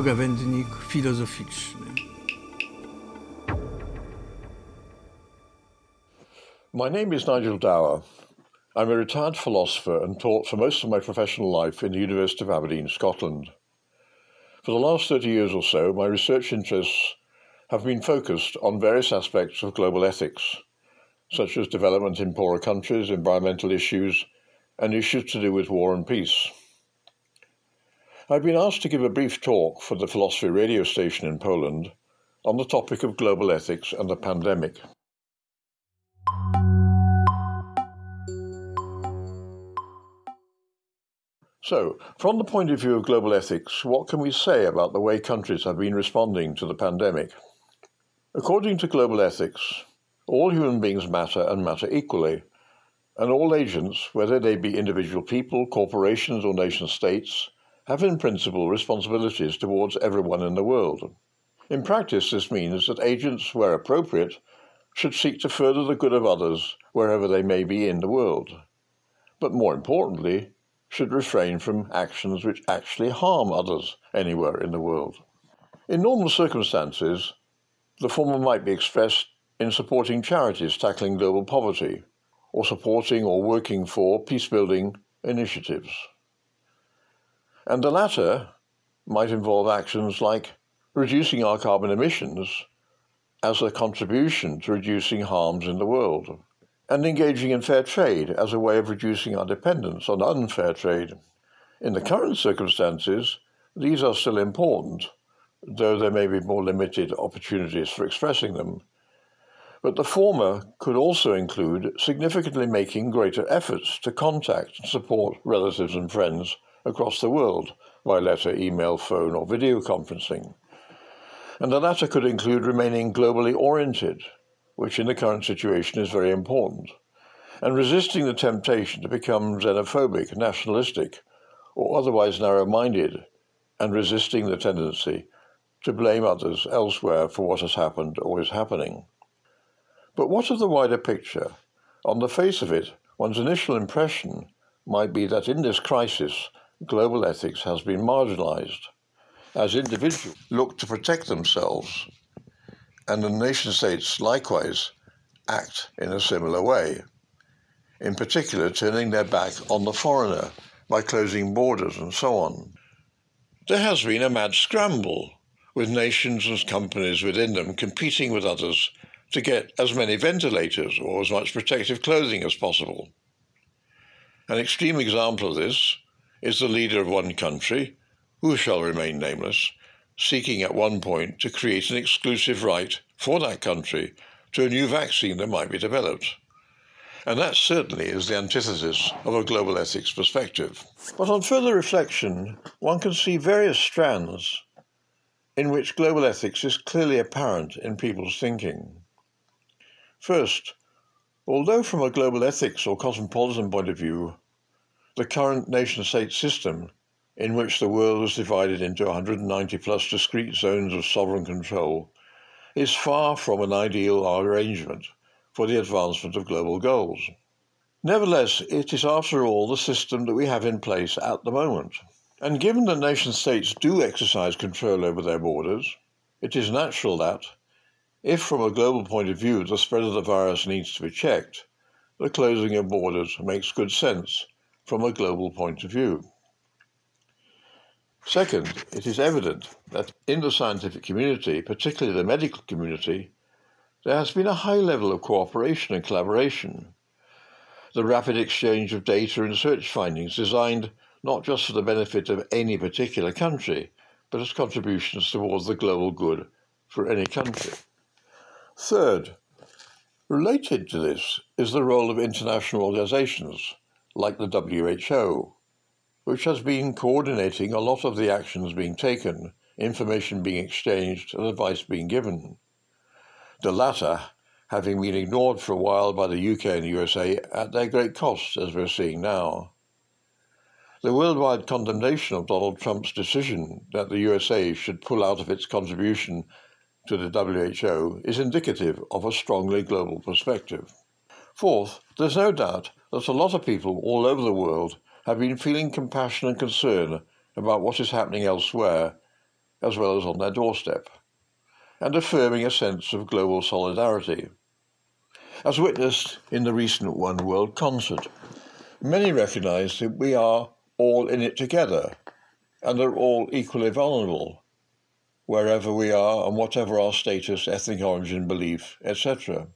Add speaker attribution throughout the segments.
Speaker 1: pogawędnik filozoficzny.
Speaker 2: My name is Nigel Dower. I'm a retired philosopher and taught for most of my professional life in the University of Aberdeen, Scotland. For the last 30 years or so, my research interests have been focused on various aspects of global ethics, such as development in poorer countries, environmental issues, and issues to do with war and peace. I've been asked to give a brief talk for the Philosophy radio station in Poland on the topic of global ethics and the pandemic. So, from the point of view of global ethics, what can we say about the way countries have been responding to the pandemic? According to global ethics, all human beings matter and matter equally, and all agents, whether they be individual people, corporations, or nation states, have in principle responsibilities towards everyone in the world. In practice, this means that agents, where appropriate, should seek to further the good of others wherever they may be in the world. But more importantly, should refrain from actions which actually harm others anywhere in the world. In normal circumstances, the former might be expressed in supporting charities tackling global poverty, or supporting or working for peace building initiatives. And the latter might involve actions like reducing our carbon emissions as a contribution to reducing harms in the world, and engaging in fair trade as a way of reducing our dependence on unfair trade. In the current circumstances, these are still important, though there may be more limited opportunities for expressing them. But the former could also include significantly making greater efforts to contact and support relatives and friends across the world by letter, email, phone, or video conferencing. And the latter could include remaining globally oriented, which in the current situation is very important, and resisting the temptation to become xenophobic, nationalistic, or otherwise narrow minded, and resisting the tendency to blame others elsewhere for what has happened or is happening. But what of the wider picture? On the face of it, one's initial impression might be that in this crisis, global ethics has been marginalized. As individuals look to protect themselves, and the nation states likewise act in a similar way, in particular turning their back on the foreigner by closing borders and so on. There has been a mad scramble with nations and companies within them competing with others to get as many ventilators or as much protective clothing as possible. An extreme example of this is the leader of one country, who shall remain nameless, seeking at one point to create an exclusive right for that country to a new vaccine that might be developed. And that certainly is the antithesis of a global ethics perspective. But on further reflection, one can see various strands in which global ethics is clearly apparent in people's thinking. First, although from a global ethics or cosmopolitan point of view, the current nation state system, in which the world is divided into 190 plus discrete zones of sovereign control, is far from an ideal arrangement for the advancement of global goals. Nevertheless, it is after all the system that we have in place at the moment. And given that nation states do exercise control over their borders, it is natural that, if from a global point of view the spread of the virus needs to be checked, the closing of borders makes good sense from a global point of view. Second, it is evident that in the scientific community, particularly the medical community, there has been a high level of cooperation and collaboration. The rapid exchange of data and search findings designed not just for the benefit of any particular country, but as contributions towards the global good for any country. Third, related to this is the role of international organizations like the WHO, which has been coordinating a lot of the actions being taken, information being exchanged, and advice being given. The latter having been ignored for a while by the UK and the USA at their great cost, as we're seeing now. The worldwide condemnation of Donald Trump's decision that the USA should pull out of its contribution to the WHO is indicative of a strongly global perspective. Fourth, there's no doubt that a lot of people all over the world have been feeling compassion and concern about what is happening elsewhere as well as on their doorstep, and affirming a sense of global solidarity. As witnessed in the recent One World concert, many recognize that we are all in it together and are all equally vulnerable, wherever we are and whatever our status, ethnic origin, belief, etc.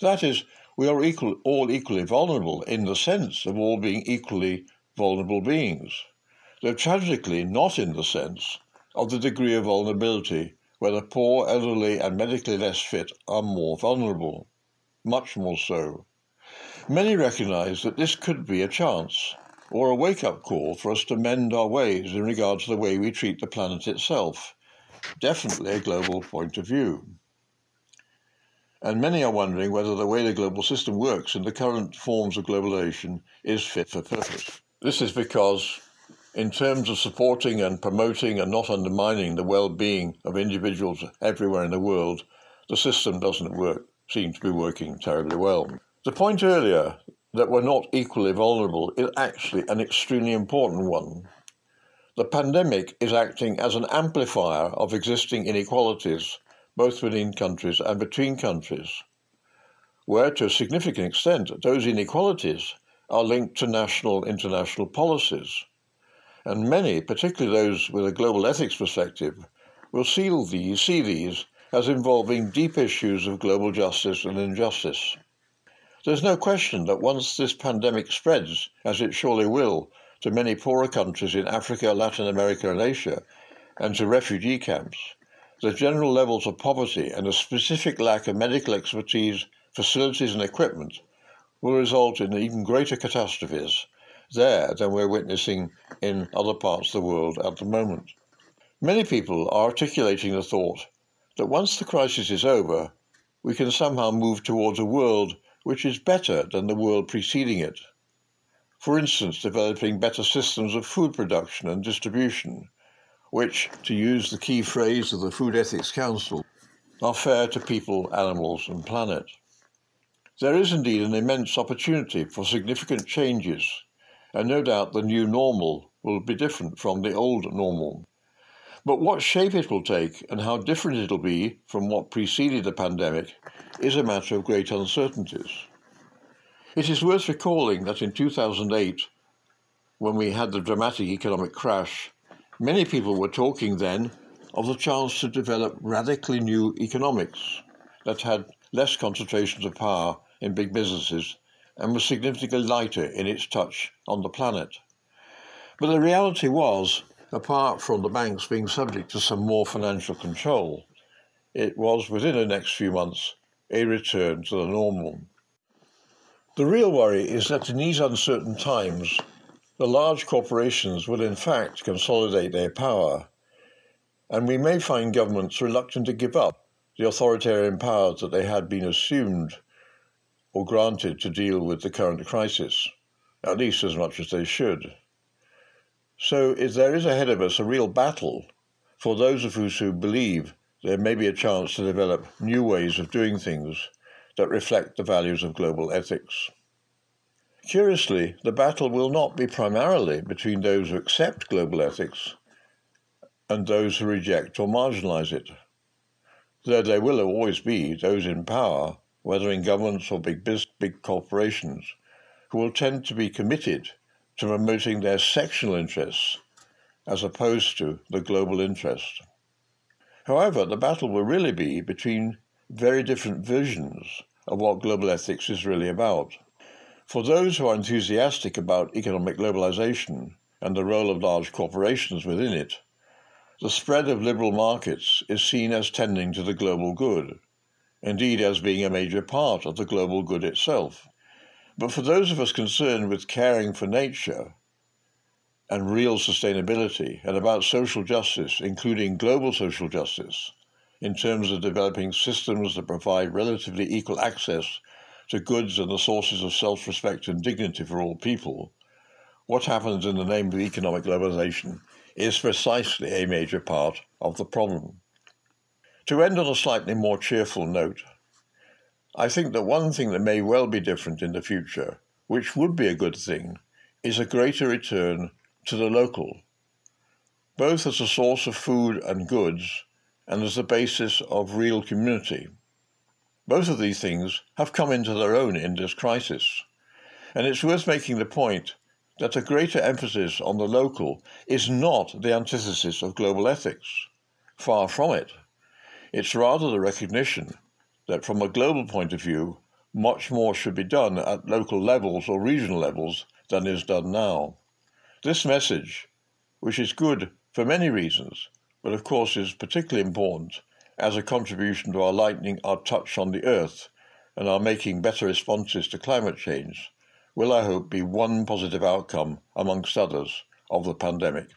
Speaker 2: That is, we are equal, all equally vulnerable in the sense of all being equally vulnerable beings, though tragically not in the sense of the degree of vulnerability where the poor, elderly, and medically less fit are more vulnerable much more so. Many recognize that this could be a chance or a wake up call for us to mend our ways in regard to the way we treat the planet itself. Definitely a global point of view. And many are wondering whether the way the global system works in the current forms of globalization is fit for purpose. This is because, in terms of supporting and promoting and not undermining the well being of individuals everywhere in the world, the system doesn't work seem to be working terribly well. The point earlier that we're not equally vulnerable is actually an extremely important one. The pandemic is acting as an amplifier of existing inequalities, both within countries and between countries, where to a significant extent those inequalities are linked to national international policies. And many, particularly those with a global ethics perspective, will these, see these as involving deep issues of global justice and injustice. There's no question that once this pandemic spreads, as it surely will, to many poorer countries in Africa, Latin America, and Asia, and to refugee camps, the general levels of poverty and a specific lack of medical expertise, facilities, and equipment will result in even greater catastrophes there than we're witnessing in other parts of the world at the moment. Many people are articulating the thought that once the crisis is over, we can somehow move towards a world which is better than the world preceding it. For instance, developing better systems of food production and distribution, which, to use the key phrase of the Food Ethics Council, are fair to people, animals, and planet. There is indeed an immense opportunity for significant changes, and no doubt the new normal will be different from the old normal. But what shape it will take and how different it'll be from what preceded the pandemic is a matter of great uncertainties. It is worth recalling that in 2008, when we had the dramatic economic crash, many people were talking then of the chance to develop radically new economics that had less concentrations of power in big businesses and was significantly lighter in its touch on the planet. But the reality was apart from the banks being subject to some more financial control, it was within the next few months a return to the normal. The real worry is that in these uncertain times, the large corporations will in fact consolidate their power, and we may find governments reluctant to give up the authoritarian powers that they had been assumed or granted to deal with the current crisis, at least as much as they should. So if there is ahead of us a real battle for those of us who believe there may be a chance to develop new ways of doing things that reflect the values of global ethics. Curiously, the battle will not be primarily between those who accept global ethics and those who reject or marginalize it. Though there will always be those in power, whether in governments or big, business, big corporations, who will tend to be committed to promoting their sectional interests as opposed to the global interest. However, the battle will really be between very different visions of what global ethics is really about. For those who are enthusiastic about economic globalization and the role of large corporations within it, the spread of liberal markets is seen as tending to the global good, indeed, as being a major part of the global good itself. But for those of us concerned with caring for nature and real sustainability and about social justice, including global social justice, in terms of developing systems that provide relatively equal access to goods and the sources of self respect and dignity for all people, what happens in the name of economic globalization is precisely a major part of the problem. To end on a slightly more cheerful note, I think that one thing that may well be different in the future, which would be a good thing, is a greater return to the local. both as a source of food and goods and as a basis of real community. Both of these things have come into their own in this crisis, and it's worth making the point that a greater emphasis on the local is not the antithesis of global ethics. Far from it. It's rather the recognition that from a global point of view, much more should be done at local levels or regional levels than is done now. This message, which is good for many reasons, but of course is particularly important as a contribution to our lightening our touch on the earth and our making better responses to climate change, will I hope be one positive outcome, amongst others, of the pandemic.